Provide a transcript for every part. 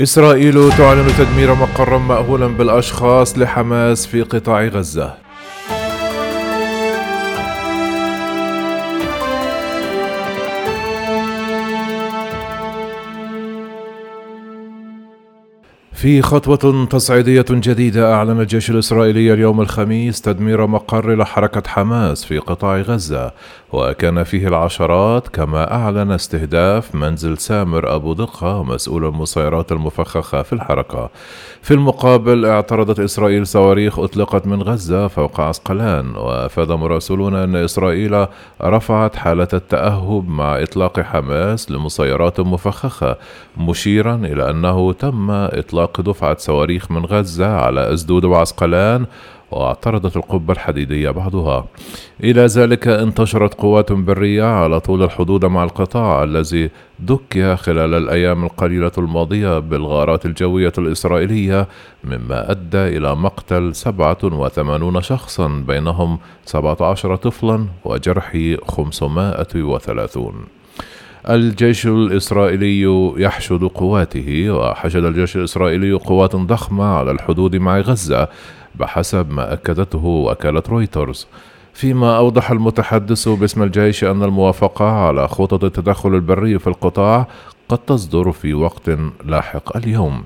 إسرائيل تعلن تدمير مقرا مأهولا بالأشخاص لحماس في قطاع غزة. في خطوة تصعيدية جديدة أعلن الجيش الإسرائيلي اليوم الخميس تدمير مقر لحركة حماس في قطاع غزة وكان فيه العشرات كما أعلن استهداف منزل سامر أبو دقة مسؤول المسيرات المفخخة في الحركة. في المقابل اعترضت إسرائيل صواريخ أطلقت من غزة فوق عسقلان وأفاد مراسلون أن إسرائيل رفعت حالة التأهب مع إطلاق حماس لمسيرات مفخخة مشيرا إلى أنه تم إطلاق إطلاق دفعة صواريخ من غزة على أسدود وعسقلان واعترضت القبة الحديدية بعضها. إلى ذلك انتشرت قوات برية على طول الحدود مع القطاع الذي دكي خلال الأيام القليلة الماضية بالغارات الجوية الإسرائيلية مما أدى إلى مقتل 87 شخصا بينهم 17 طفلا وجرح 530 الجيش الإسرائيلي يحشد قواته وحشد الجيش الإسرائيلي قوات ضخمة على الحدود مع غزة بحسب ما أكدته وكالة رويترز. فيما أوضح المتحدث باسم الجيش أن الموافقة على خطط التدخل البري في القطاع قد تصدر في وقت لاحق اليوم.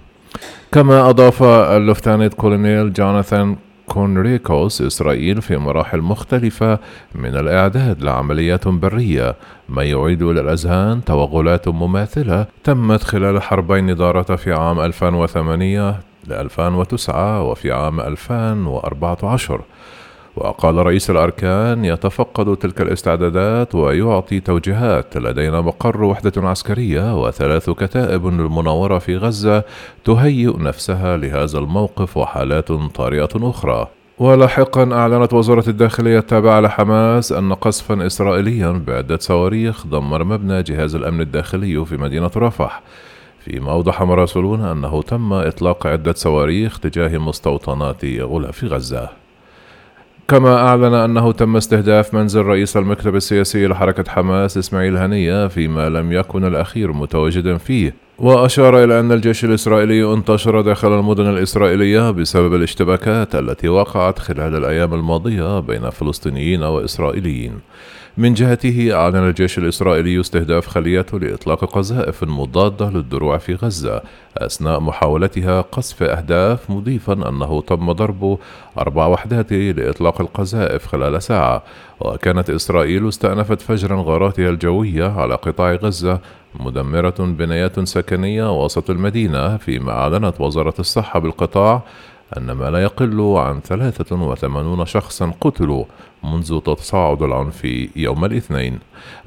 كما أضاف اللفتنانت كولونيل جوناثان كونريكوس إسرائيل في مراحل مختلفة من الإعداد لعمليات برية. ما يعيد إلى الأذهان توغلات مماثلة تمت خلال حربين دارتا في عام 2008 ل 2009 وفي عام 2014 وقال رئيس الأركان يتفقد تلك الاستعدادات ويعطي توجيهات لدينا مقر وحدة عسكرية وثلاث كتائب للمناورة في غزة تهيئ نفسها لهذا الموقف وحالات طارئة أخرى. ولاحقا أعلنت وزارة الداخلية التابعة لحماس أن قصفا إسرائيليا بعدة صواريخ دمر مبنى جهاز الأمن الداخلي في مدينة رفح. فيما أوضح مراسلون أنه تم إطلاق عدة صواريخ تجاه مستوطنات غلاف غزة. كما أعلن أنه تم استهداف منزل رئيس المكتب السياسي لحركة حماس إسماعيل هنية فيما لم يكن الأخير متواجدا فيه. وأشار إلى أن الجيش الإسرائيلي انتشر داخل المدن الإسرائيلية بسبب الاشتباكات التي وقعت خلال الأيام الماضية بين فلسطينيين وإسرائيليين. من جهته أعلن الجيش الإسرائيلي استهداف خليته لإطلاق قذائف مضادة للدروع في غزة أثناء محاولتها قصف أهداف مضيفا أنه تم ضرب أربع وحدات لإطلاق القذائف خلال ساعة. وكانت إسرائيل استأنفت فجرا غاراتها الجوية على قطاع غزة مدمرة بنايات سكنية وسط المدينة فيما أعلنت وزارة الصحة بالقطاع أن ما لا يقل عن 83 شخصا قتلوا منذ تصاعد العنف يوم الاثنين.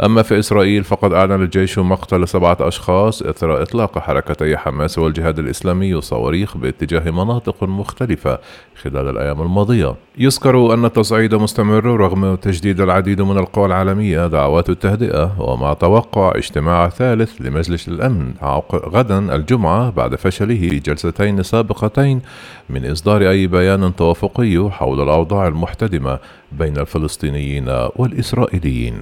أما في إسرائيل فقد أعلن الجيش مقتل سبعة أشخاص إثر إطلاق حركتي حماس والجهاد الإسلامي صواريخ باتجاه مناطق مختلفة خلال الأيام الماضية. يذكر أن التصعيد مستمر رغم تجديد العديد من القوى العالمية دعوات التهدئة ومع توقع اجتماع ثالث لمجلس الأمن غدا الجمعة بعد فشله في جلستين سابقتين من إصدار أي بيان توافقي حول الأوضاع المحتدمة بين الفلسطينيين والإسرائيليين.